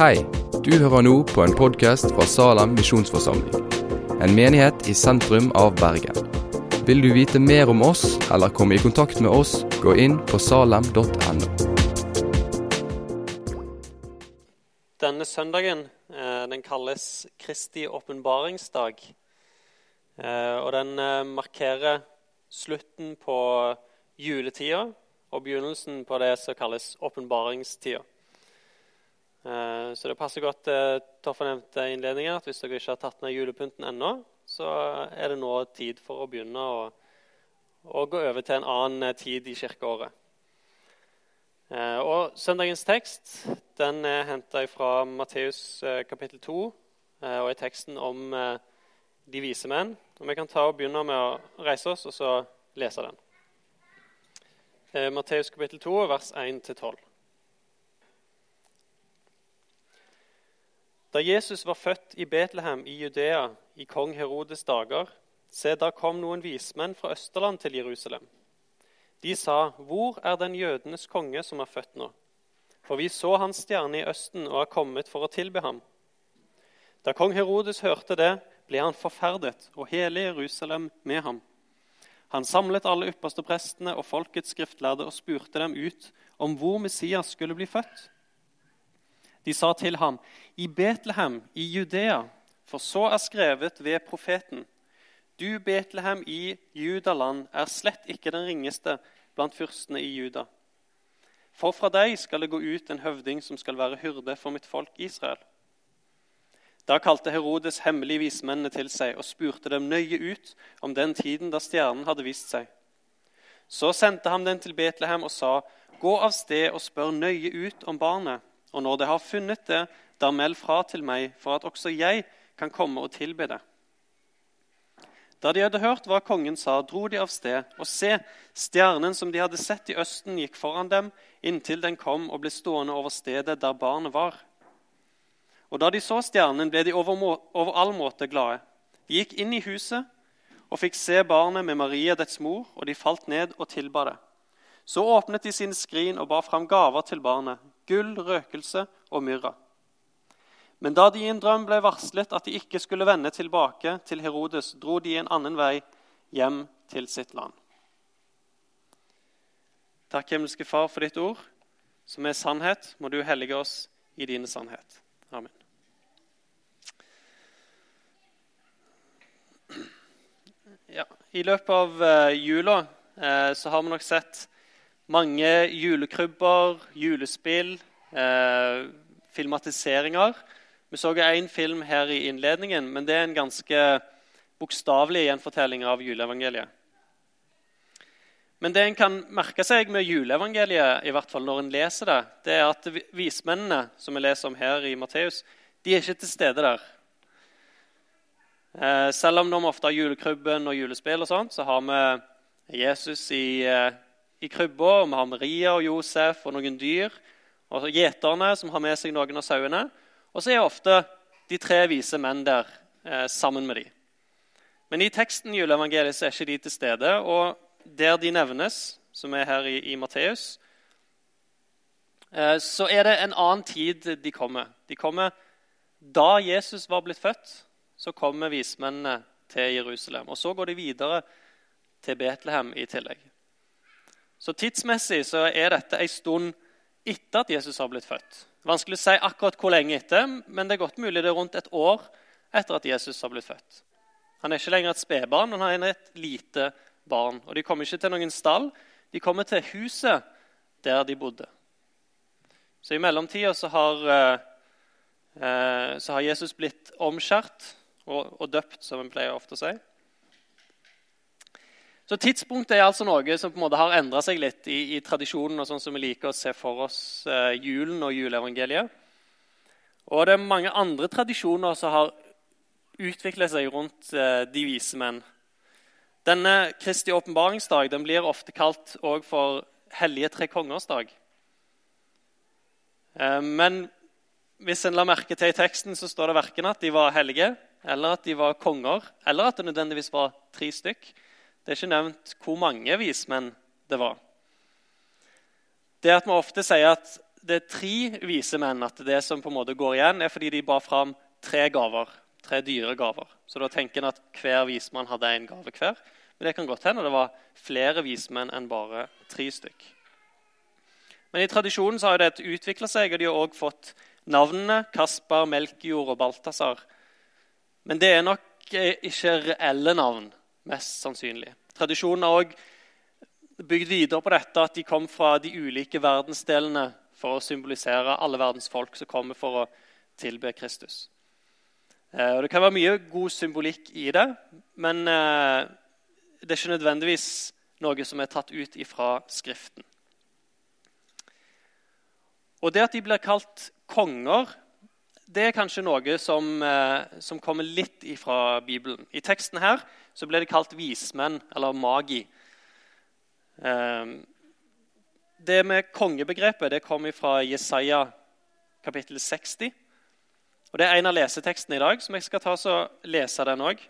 Hei, du hører nå på en podkast fra Salem misjonsforsamling. En menighet i sentrum av Bergen. Vil du vite mer om oss eller komme i kontakt med oss, gå inn på salem.no. Denne søndagen eh, den kalles Kristi åpenbaringsdag. Eh, og den eh, markerer slutten på juletida og begynnelsen på det som kalles åpenbaringstida. Eh, så det passer godt til Toffa nevnte innledningen at hvis dere ikke har tatt ned julepynten ennå, så er det nå tid for å begynne å, å gå over til en annen eh, tid i kirkeåret. Eh, og Søndagens tekst den er henta fra Matteus kapittel 2 og er teksten om de vise menn. Og Vi kan ta og begynne med å reise oss og så lese den. Matteus kapittel 2, vers 1-12. Da Jesus var født i Betlehem i Judea i kong Herodes dager, se, da kom noen vismenn fra Østerland til Jerusalem. De sa, 'Hvor er den jødenes konge som er født nå?' For vi så hans stjerne i Østen og er kommet for å tilbe ham. Da kong Herodes hørte det, ble han forferdet, og hele Jerusalem med ham. Han samlet alle ypperste prestene og folkets skriftlærde og spurte dem ut om hvor Messias skulle bli født. De sa til ham, 'I Betlehem i Judea, for så er skrevet ved profeten:" Du, Betlehem i Judaland, er slett ikke den ringeste blant fyrstene i Juda. For fra deg skal det gå ut en høvding som skal være hyrde for mitt folk Israel. Da kalte Herodes hemmelig vismennene til seg og spurte dem nøye ut om den tiden da stjernen hadde vist seg. Så sendte han den til Betlehem og sa, Gå av sted og spør nøye ut om barnet. Og når de har funnet det, da meld fra til meg, for at også jeg kan komme og tilbe det. Da de hadde hørt hva kongen sa, dro de av sted, og se, stjernen som de hadde sett i østen, gikk foran dem, inntil den kom og ble stående over stedet der barnet var. Og da de så stjernen, ble de over, over all måte glade. De gikk inn i huset og fikk se barnet med Maria, dets mor, og de falt ned og tilba det. Så åpnet de sine skrin og bar fram gaver til barnet, gull, røkelse og myrra. Men da de i en drøm ble varslet at de ikke skulle vende tilbake til Herodes, dro de en annen vei hjem til sitt land. Takk, himmelske Far, for ditt ord, som er sannhet. Må du hellige oss i dine sannhet. Amen. Ja, I løpet av uh, jula uh, så har vi nok sett mange julekrybber, julespill, eh, filmatiseringer. Vi så én film her i innledningen, men det er en ganske bokstavelig gjenfortelling av juleevangeliet. Men det en kan merke seg med juleevangeliet, i hvert fall når en leser det, det er at vismennene som vi leser om her i Matteus, de er ikke til stede der. Eh, selv om de ofte har julekrybben og julespill, og sånt, så har vi Jesus i eh, i krybba. Vi har Maria og Josef og noen dyr. Og gjeterne som har med seg noen av sauene. Og så er ofte de tre vise menn der eh, sammen med dem. Men i teksten i juleevangeliet så er ikke de til stede. Og der de nevnes, som er her i, i Matteus, eh, så er det en annen tid de kommer. De kommer da Jesus var blitt født. Så kommer vismennene til Jerusalem. Og så går de videre til Betlehem i tillegg. Så tidsmessig så er dette en stund etter at Jesus har blitt født. Vanskelig å si akkurat hvor lenge etter, men det er godt mulig det er rundt et år etter at Jesus har blitt født. Han er ikke lenger et spedbarn, han er et lite barn. Og De kommer ikke til noen stall, de kommer til huset der de bodde. Så i mellomtida så har, eh, så har Jesus blitt omskjært og, og døpt, som en pleier ofte å si. Så Tidspunktet er altså noe som på en måte har endra seg litt i, i, tradisjonen og sånn som vi liker å se for oss eh, julen og juleevangeliet. Og det er mange andre tradisjoner som har utviklet seg rundt eh, de vise menn. Denne Kristi åpenbaringsdag den blir ofte kalt for Hellige tre kongers dag. Eh, men hvis en la merke til i teksten, så står det verken at de var hellige, eller at de var konger, eller at det nødvendigvis var tre stykk. Det er ikke nevnt hvor mange vismenn det var. Det at vi ofte sier at det er tre vise menn at det som på en måte går igjen, er fordi de bar fram tre gaver. Tre dyre gaver. Så da tenker en at hver vismann hadde én gave hver. Men det kan godt hende det var flere vismenn enn bare tre stykk. Men i tradisjonen så har det utvikla seg, og de har òg fått navnene Kaspar, Melkjord og Balthazar. Men det er nok ikke reelle navn, mest sannsynlig. Tradisjonen har òg bygd videre på dette at de kom fra de ulike verdensdelene for å symbolisere alle verdens folk som kommer for å tilbe Kristus. Eh, og Det kan være mye god symbolikk i det, men eh, det er ikke nødvendigvis noe som er tatt ut ifra Skriften. Og Det at de blir kalt konger, det er kanskje noe som, eh, som kommer litt ifra Bibelen. I teksten her så ble det kalt vismenn, eller magi. Det med kongebegrepet det kommer fra Jesaja kapittel 60. Og Det er en av lesetekstene i dag, som jeg skal ta og lese den òg.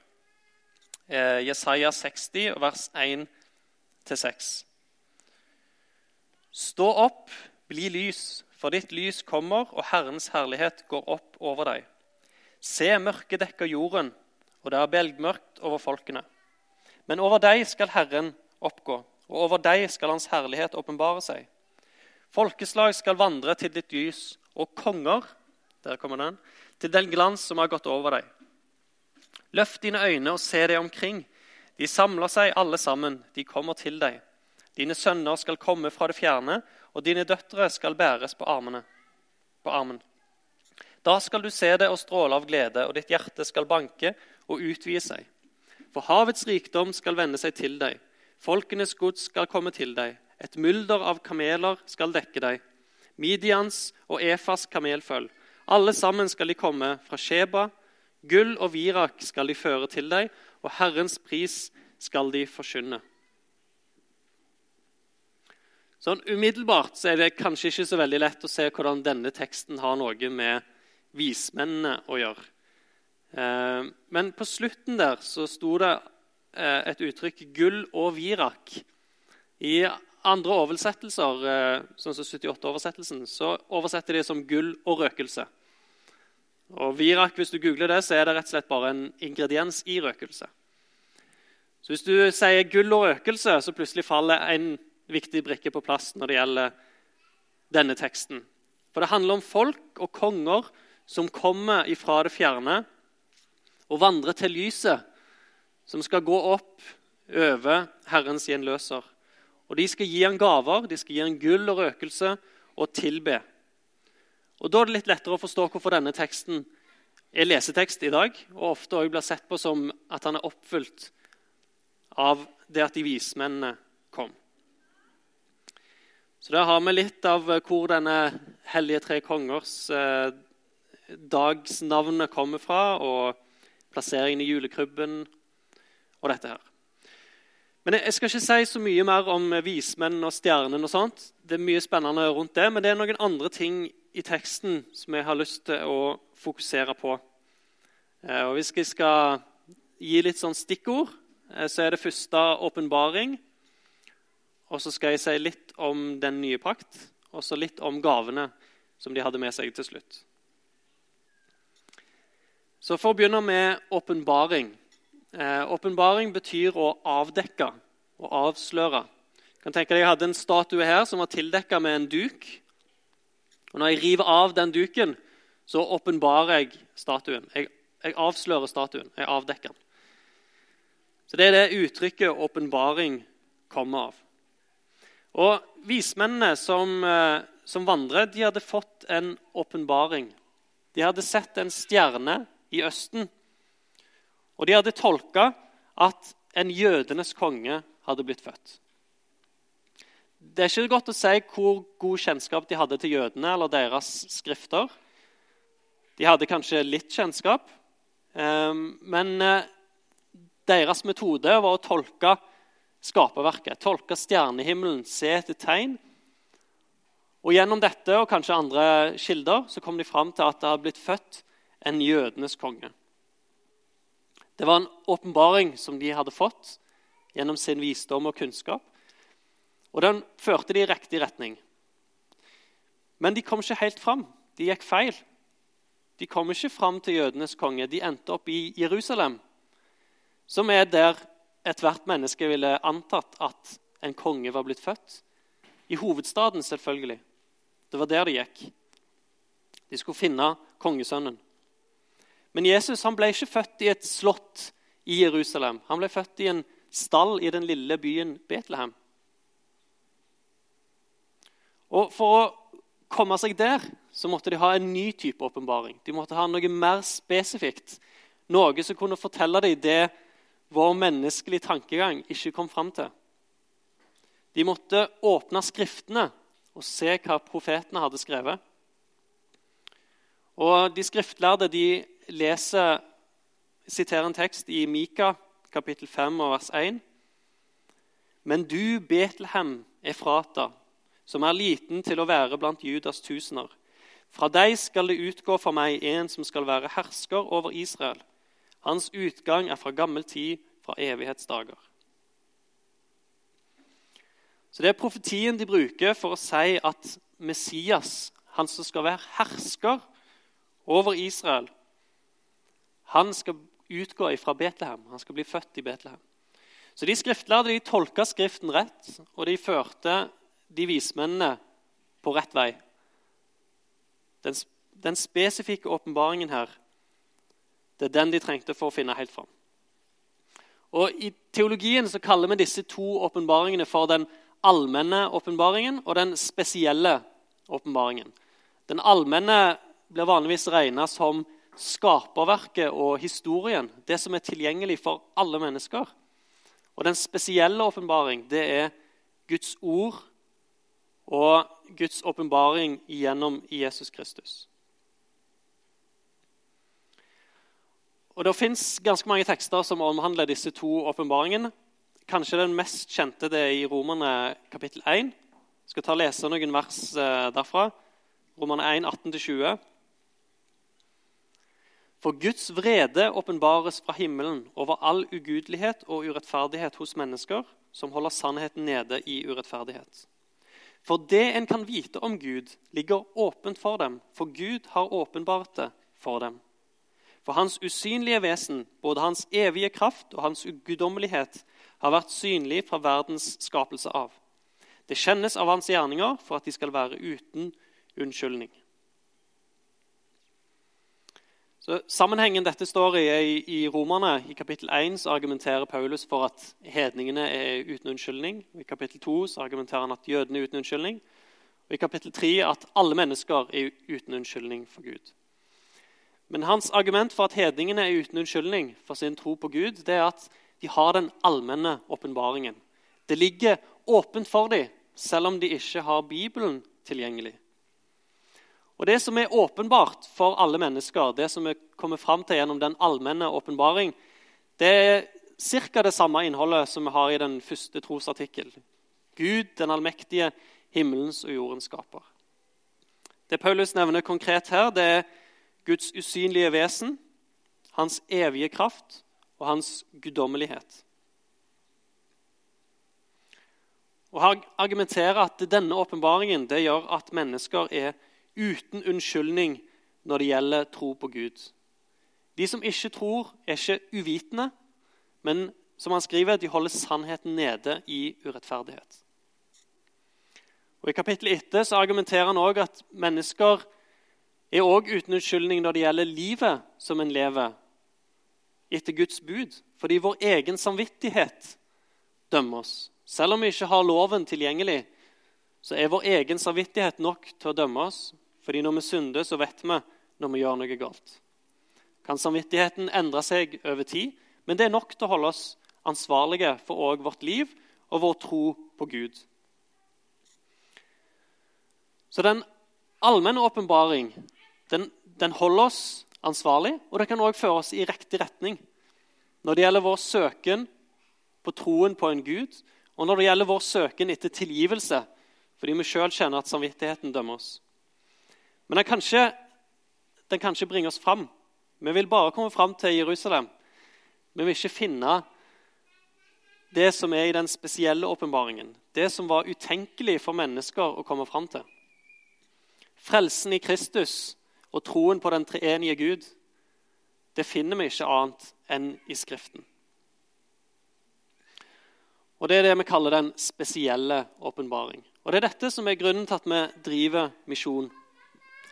Eh, Jesaja 60, vers 1-6. Stå opp, bli lys, for ditt lys kommer, og Herrens herlighet går opp over deg. Se, mørket dekker jorden, og det er belgmørkt over folkene. Men over deg skal Herren oppgå, og over deg skal Hans herlighet åpenbare seg. Folkeslag skal vandre til ditt lys, og konger der kommer den, til den glans som har gått over deg. Løft dine øyne og se deg omkring. De samler seg alle sammen, de kommer til deg. Dine sønner skal komme fra det fjerne, og dine døtre skal bæres på, armene, på armen. Da skal du se det og stråle av glede, og ditt hjerte skal banke og utvide seg. For havets rikdom skal vende seg til deg, folkenes gods skal komme til deg. Et mulder av kameler skal dekke deg, Midians og Efas kamelføll. Alle sammen skal de komme fra Sheba. Gull og virak skal de føre til deg, og Herrens pris skal de forkynne. Sånn Umiddelbart så er det kanskje ikke så veldig lett å se hvordan denne teksten har noe med vismennene å gjøre. Eh, men på slutten der så sto det eh, et uttrykk 'gull og virak'. I andre oversettelser, eh, sånn som 78-oversettelsen, så oversetter de som 'gull og røkelse'. Og Virak, hvis du googler det, så er det rett og slett bare en ingrediens i røkelse. Så Hvis du sier gull og røkelse, så plutselig faller en viktig brikke på plass når det gjelder denne teksten. For det handler om folk og konger som kommer ifra det fjerne og vandrer til lyset, som skal gå opp over Herrens gjenløser. Og De skal gi han gaver, de skal gi han gull og røkelse og tilbe. Og Da er det litt lettere å forstå hvorfor denne teksten er lesetekst i dag, og ofte også blir sett på som at han er oppfylt av det at de vismennene. Så Der har vi litt av hvor denne hellige tre kongers eh, dagsnavnet kommer fra, og plasseringen i julekrybben og dette her. Men Jeg skal ikke si så mye mer om vismenn og stjernen. og sånt. Det er mye spennende rundt det, men det er noen andre ting i teksten som jeg har lyst til å fokusere på. Eh, og Hvis jeg skal gi litt sånn stikkord, eh, så er det første åpenbaring. Og så skal jeg si litt om den nye pakt, og så litt om gavene som de hadde med seg til slutt. Så For å begynne med åpenbaring. Eh, åpenbaring betyr å avdekke og avsløre. Jeg kan tenke deg Jeg hadde en statue her som var tildekka med en duk. Og Når jeg river av den duken, så åpenbarer jeg statuen. Jeg, jeg, avslører statuen. Jeg avdekker den. Så Det er det uttrykket 'åpenbaring' kommer av. Og Vismennene som, eh, som vandret, de hadde fått en åpenbaring. De hadde sett en stjerne i Østen, og de hadde tolka at en jødenes konge hadde blitt født. Det er ikke godt å si hvor god kjennskap de hadde til jødene eller deres skrifter. De hadde kanskje litt kjennskap, ehm, men eh, deres metode var å tolke skaperverket, tolke stjernehimmelen, se etter tegn. Og Gjennom dette og kanskje andre kilder så kom de fram til at det hadde blitt født en jødenes konge. Det var en åpenbaring som de hadde fått gjennom sin visdom og kunnskap. Og den førte de i riktig retning. Men de kom ikke helt fram. De gikk feil. De kom ikke fram til jødenes konge. De endte opp i Jerusalem, som er der ethvert menneske ville antatt at en konge var blitt født. I hovedstaden, selvfølgelig. Det var der de gikk. De skulle finne kongesønnen. Men Jesus han ble ikke født i et slott i Jerusalem. Han ble født i en stall i den lille byen Betlehem. Og For å komme seg der så måtte de ha en ny type åpenbaring. De måtte ha noe mer spesifikt. Noe som kunne fortelle dem det vår menneskelige tankegang ikke kom fram til. De måtte åpne Skriftene og se hva profetene hadde skrevet. Og De skriftlærde de leser, siterer en tekst i Mika kapittel 5 og vers 1. Men du, Betlehem Efrata, som er liten til å være blant Judas tusener. Fra deg skal det utgå for meg en som skal være hersker over Israel. Hans utgang er fra gammel tid, fra evighetsdager. Så Det er profetien de bruker for å si at Messias, han som skal være hersker over Israel, han skal utgå fra Betlehem. Han skal bli født i Betlehem. Så De skriftlærde de tolka Skriften rett, og de førte de vismennene på rett vei. Den, den spesifikke åpenbaringen her, det er den de trengte for å finne helt fram. Og I teologien så kaller vi disse to åpenbaringene for den allmenne åpenbaringen og den spesielle åpenbaringen. Den allmenne blir vanligvis regna som skaperverket og historien, det som er tilgjengelig for alle mennesker. Og den spesielle åpenbaring, det er Guds ord og Guds åpenbaring gjennom Jesus Kristus. Og Det fins ganske mange tekster som omhandler disse to åpenbaringene. Kanskje den mest kjente det er i Romerne kapittel 1. Jeg skal ta og lese noen vers eh, derfra. Romerne 1, 18-20. For Guds vrede åpenbares fra himmelen over all ugudelighet og urettferdighet hos mennesker som holder sannheten nede i urettferdighet. For det en kan vite om Gud, ligger åpent for dem, for Gud har åpenbart det for dem. For hans usynlige vesen, både hans evige kraft og hans uguddommelighet, har vært synlig fra verdens skapelse av. Det kjennes av hans gjerninger for at de skal være uten unnskyldning. Så Sammenhengen dette står i, er i Romerne, i kapittel 1 så argumenterer Paulus for at hedningene er uten unnskyldning. I kapittel 2 så argumenterer han at jødene er uten unnskyldning. Og i kapittel 3 at alle mennesker er uten unnskyldning for Gud. Men hans argument for at hedningene er uten unnskyldning for sin tro på Gud, det er at de har den allmenne åpenbaringen. Det ligger åpent for dem, selv om de ikke har Bibelen tilgjengelig. Og Det som er åpenbart for alle mennesker, det som vi kommer fram til gjennom den allmenne åpenbaring, det er ca. det samme innholdet som vi har i den første trosartikkel. Gud, den allmektige, himmelens og jordens skaper. Det Paulus nevner konkret her, det er Guds usynlige vesen, hans evige kraft og hans guddommelighet. Og Han argumenterer at denne åpenbaringen gjør at mennesker er uten unnskyldning når det gjelder tro på Gud. De som ikke tror, er ikke uvitende, men som han skriver, de holder sannheten nede i urettferdighet. Og I kapittel etter så argumenterer han også at mennesker er også uten unnskyldning når det gjelder livet som en lever etter Guds bud, fordi vår egen samvittighet dømmer oss. Selv om vi ikke har loven tilgjengelig, så er vår egen samvittighet nok til å dømme oss. Fordi når vi synder, så vet vi når vi gjør noe galt. Kan samvittigheten endre seg over tid, men det er nok til å holde oss ansvarlige for òg vårt liv og vår tro på Gud. Så den allmenne åpenbaring den, den, holder oss ansvarlig, og det kan også føre oss i riktig retning. Når det gjelder vår søken på troen på en Gud, og når det gjelder vår søken etter tilgivelse fordi vi sjøl kjenner at samvittigheten dømmer oss. Men den kan, ikke, den kan ikke bringe oss fram. Vi vil bare komme fram til Jerusalem. Vi vil ikke finne det som er i den spesielle åpenbaringen. Det som var utenkelig for mennesker å komme fram til. frelsen i Kristus og troen på den treenige Gud, det finner vi ikke annet enn i Skriften. Og Det er det vi kaller den spesielle åpenbaring. Og Det er dette som er grunnen til at vi driver misjon.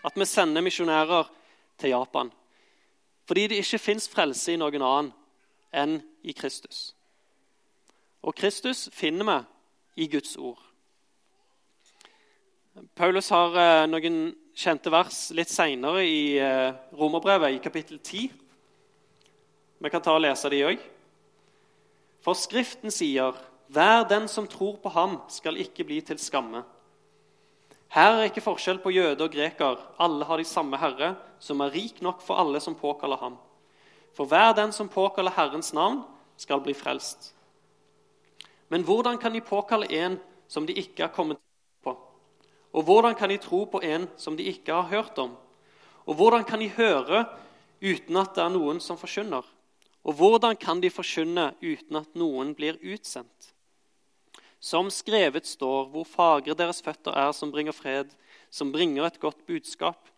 At vi sender misjonærer til Japan. Fordi det ikke fins frelse i noen annen enn i Kristus. Og Kristus finner vi i Guds ord. Paulus har eh, noen kjente vers litt seinere i eh, Romerbrevet, i kapittel 10. Vi kan ta og lese de òg. For Skriften sier hver den som tror på ham, skal ikke bli til skamme. Her er ikke forskjell på jøde og greker. Alle har de samme Herre, som er rik nok for alle som påkaller ham. For hver den som påkaller Herrens navn, skal bli frelst. Men hvordan kan de påkalle en som de ikke har kommet på? Og hvordan kan de tro på en som de ikke har hørt om? Og hvordan kan de høre uten at det er noen som forkynner? Og hvordan kan de forkynne uten at noen blir utsendt? Som skrevet står, hvor fagre deres føtter er som bringer fred, som bringer et godt budskap.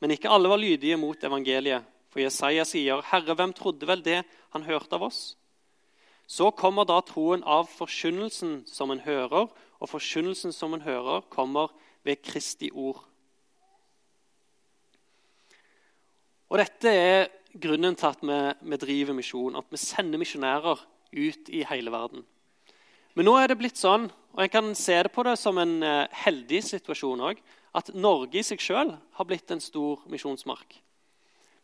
Men ikke alle var lydige mot evangeliet. For Jesaja sier, 'Herre, hvem trodde vel det han hørte av oss?' Så kommer da troen av forkynnelsen som en hører, og forkynnelsen som en hører, kommer ved Kristi ord. Og Dette er grunnen til at vi, vi driver misjon, at vi sender misjonærer ut i hele verden. Men nå er det blitt sånn, og en kan se det på det som en eh, heldig situasjon òg, at Norge i seg sjøl har blitt en stor misjonsmark.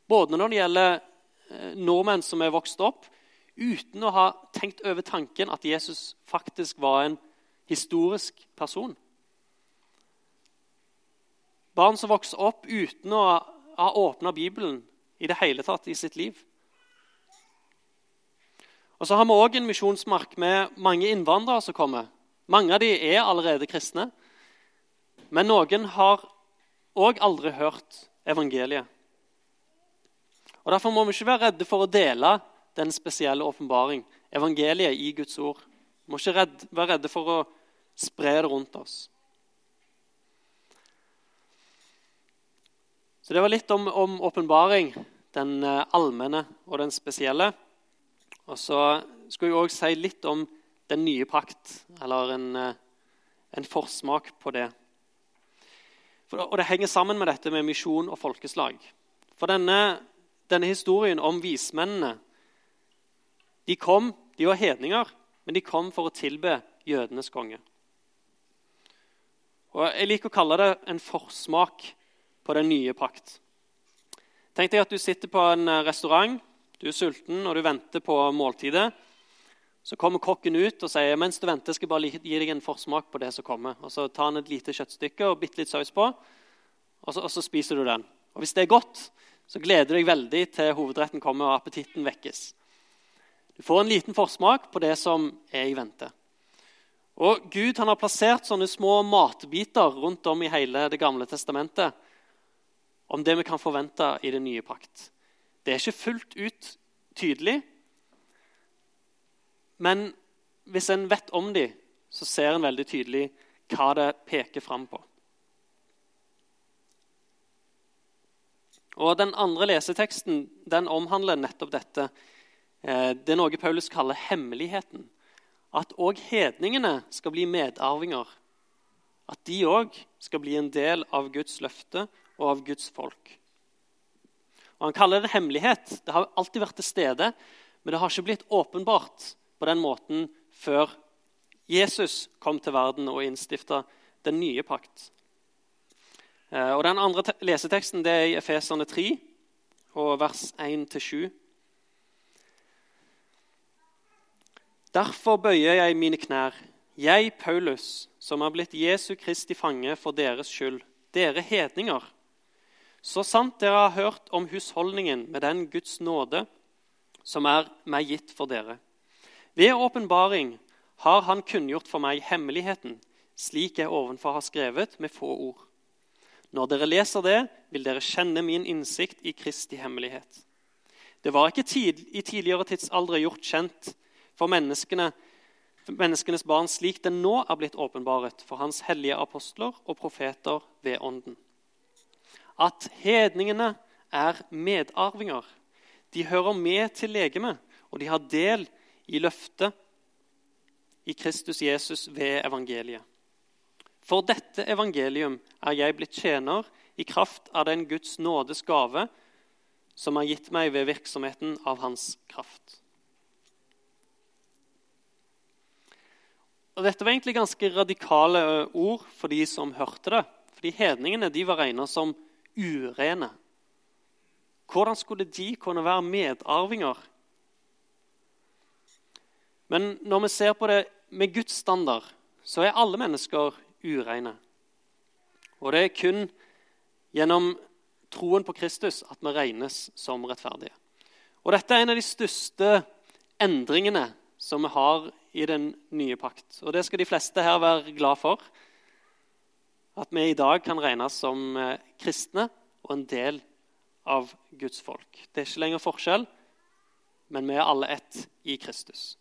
Både når det gjelder eh, nordmenn som er vokst opp uten å ha tenkt over tanken at Jesus faktisk var en historisk person. Barn som vokser opp uten å ha åpna Bibelen i det hele tatt i sitt liv. Og så har vi òg en misjonsmark med mange innvandrere som kommer. Mange av de er allerede kristne, men noen har òg aldri hørt evangeliet. Og Derfor må vi ikke være redde for å dele den spesielle åpenbaring, evangeliet i Guds ord. Vi må ikke være redde for å spre det rundt oss. Så Det var litt om åpenbaring, den eh, allmenne og den spesielle. Og så skulle jeg òg si litt om den nye pakt, eller en, eh, en forsmak på det. For, og det henger sammen med dette med misjon og folkeslag. For denne, denne historien om vismennene De kom, de var hedninger, men de kom for å tilbe jødenes konge. Og Jeg liker å kalle det en forsmak på den nye pakt. Tenk deg at du sitter på en eh, restaurant du er sulten og du venter på måltidet. Så kommer kokken ut og sier mens du venter, skal jeg bare gi deg en forsmak på det som kommer. Og Så tar han et lite kjøttstykke og bitte litt saus på, og så, og så, spiser du den. Og Hvis det er godt, så gleder du deg veldig til hovedretten kommer og appetitten vekkes. Du får en liten forsmak på det som er i vente. Og Gud har plassert sånne små matbiter rundt om i hele Det gamle testamentet om det vi kan forvente i den nye pakt. Det er ikke fullt ut tydelig, men hvis en vet om de, så ser en veldig tydelig hva det peker fram på. Og Den andre leseteksten den omhandler nettopp dette. Eh, det er noe Paulus kaller hemmeligheten. At òg hedningene skal bli medarvinger. At de òg skal bli en del av Guds løfte og av Guds folk. Og Han kaller det hemmelighet. Det har alltid vært til stede, men det har ikke blitt åpenbart på den måten før Jesus kom til verden og innstifta den nye pakt. Eh, og Den andre leseteksten det er i Efeserne 3, og vers 1-7. Derfor bøyer jeg mine knær, jeg, Paulus, som er blitt Jesu Kristi fange for deres skyld, dere hedninger så sant dere har hørt om husholdningen med den Guds nåde som er meg gitt for dere. Ved åpenbaring har Han kunngjort for meg hemmeligheten, slik jeg ovenfor har skrevet med få ord. Når dere leser det, vil dere kjenne min innsikt i Kristi hemmelighet. Det var ikke tid, i tidligere tidsaldre gjort kjent for menneskene, menneskenes barn slik den nå er blitt åpenbaret for Hans hellige apostler og profeter ved Ånden. at hedningene er medarvinger. De hører med til legemet, og de har del i løftet i Kristus Jesus ved evangeliet. For dette evangelium er jeg blitt tjener i kraft av den Guds nådes gave som er gitt meg ved virksomheten av Hans kraft. Og Dette var egentlig ganske radikale ord for de som hørte det. Fordi hedningene de var regna som urene. Hvordan skulle de kunne være medarvinger? Men når vi ser på det med Guds standard, så er alle mennesker ureine. Og det er kun gjennom troen på Kristus at vi regnes som rettferdige. Og Dette er en av de største endringene som vi har i den nye pakt. Og Det skal de fleste her være glad for. At vi i dag kan regnes som eh, kristne og en del av Guds folk. Det er ikke lenger forskjell, men vi er alle ett i Kristus.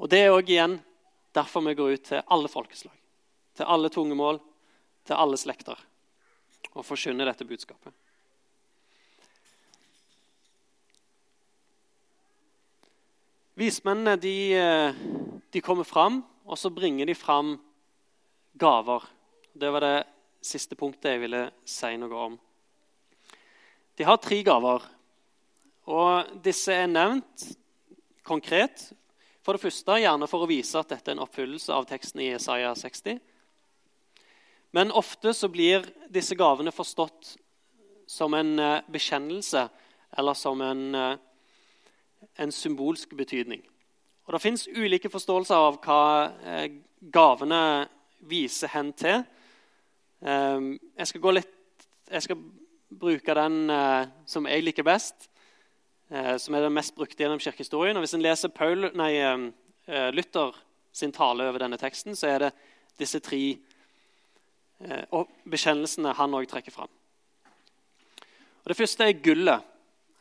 Og Det er òg igjen derfor vi går ut til alle folkeslag, til alle tungemål, til alle slekter, og forkynner dette budskapet. Vismennene de, eh, de kommer fram, og så bringer de fram gaver. Det var det siste punktet jeg ville si noe om. De har tre gaver, og disse er nevnt konkret for det første gjerne for å vise at dette er en oppfyllelse av teksten i Isaiah 60. Men ofte så blir disse gavene forstått som en eh, bekjennelse eller som en, eh, en symbolsk betydning. Og Det fins ulike forståelser av hva eh, gavene viser hen til. Jeg skal, litt, jeg skal bruke den som jeg liker best. Eh, som er den mest brukte gjennom kirkehistorien. Og Hvis en leser Paul, nei, eh, Luther sin tale over denne teksten, så er det disse tre og bekjennelsene han òg trekker fram. Og Det første er gullet.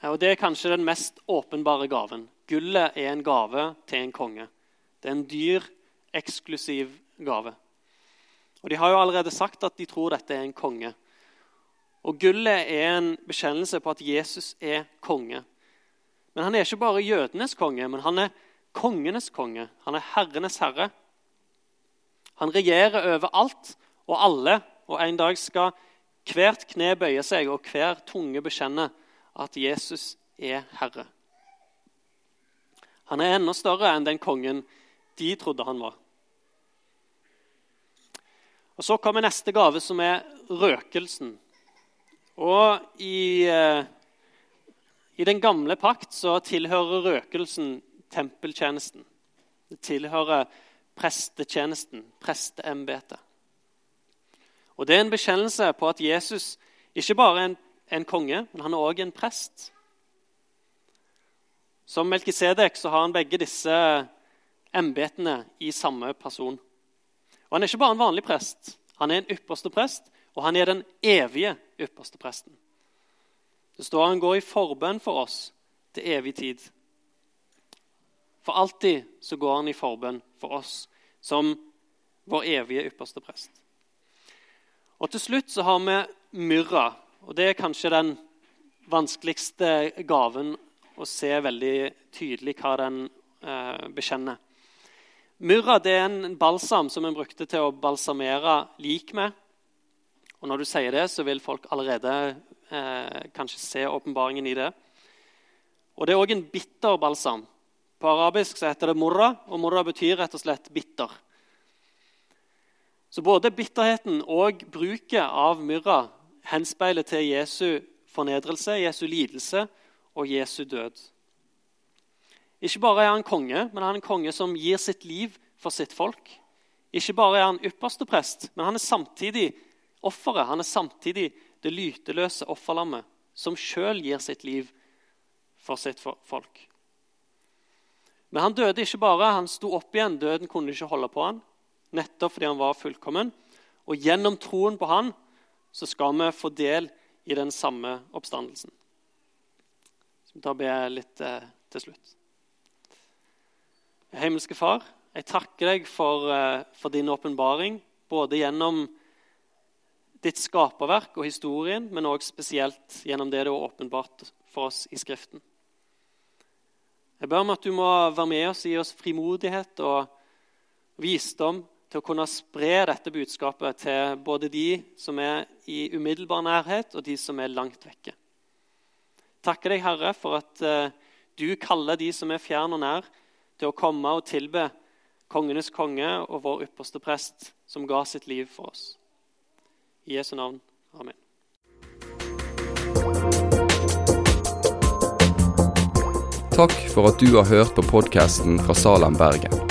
Og Det er kanskje den mest åpenbare gaven. Gullet er en gave til en konge. Det er en dyr, eksklusiv gave. Og De har jo allerede sagt at de tror dette er en konge. Og Gullet er en bekjennelse på at Jesus er konge. Men han er ikke bare jødenes konge, men han er kongenes konge. Han er herrenes herre. Han regjerer over alt og alle, og en dag skal hvert kne bøye seg og hver tunge bekjenne at Jesus er herre. Han er enda større enn den kongen de trodde han var. Og Så kommer neste gave, som er røkelsen. Og i eh, i den gamle pakt så tilhører røkelsen tempeltjenesten. Det tilhører prestetjenesten, presteembetet. Og Det er en bekjennelse på at Jesus ikke bare er en, en konge, men han er òg en prest. Som Melkisedek så har han begge disse embetene i samme person. Og Han er ikke bare en vanlig prest. Han er en ypperste prest, og han er den evige ypperste presten. Det står han går i forbønn for oss til evig tid. For alltid så går han i forbønn for oss som vår evige ypperste prest. Og Til slutt så har vi myrra. Og Det er kanskje den vanskeligste gaven å se veldig tydelig hva den eh, bekjenner. Murra er en balsam som en brukte til å balsamere lik med. Og Når du sier det, så vil folk allerede eh, kanskje se åpenbaringen i det. Og Det er òg en bitter balsam. På arabisk så heter det morra, og morra betyr rett og slett bitter. Så både bitterheten og bruket av myrra henspeiler til Jesu fornedrelse, Jesu lidelse og Jesu død. Ikke bare er han konge, men han er en konge som gir sitt liv for sitt folk. Ikke bare er han ypperste prest, men han er samtidig offeret. Han er samtidig det lyteløse offerlammet som sjøl gir sitt liv for sitt folk. Men han døde ikke bare, han sto opp igjen. Døden kunne ikke holde på han, nettopp fordi han var fullkommen. Og gjennom troen på han så skal vi få del i den samme oppstandelsen. Så Da ber jeg litt eh, til slutt. Himmelske Far, jeg takker deg for, eh, for din åpenbaring, både gjennom ditt skaperverk og historien, men òg spesielt gjennom det du har åpenbart for oss i Skriften. Jeg ber om at du må være med oss gi oss frimodighet og visdom til å kunne spre dette budskapet til både de som er i umiddelbar nærhet, og de som er langt vekke. Takker deg, Herre, for at uh, du kaller de som er fjern og nær, til å komme og tilbe kongenes konge og vår ypperste prest, som ga sitt liv for oss. I Jesu navn. Amen. Takk for at du har hørt på podkasten fra Salem, Bergen.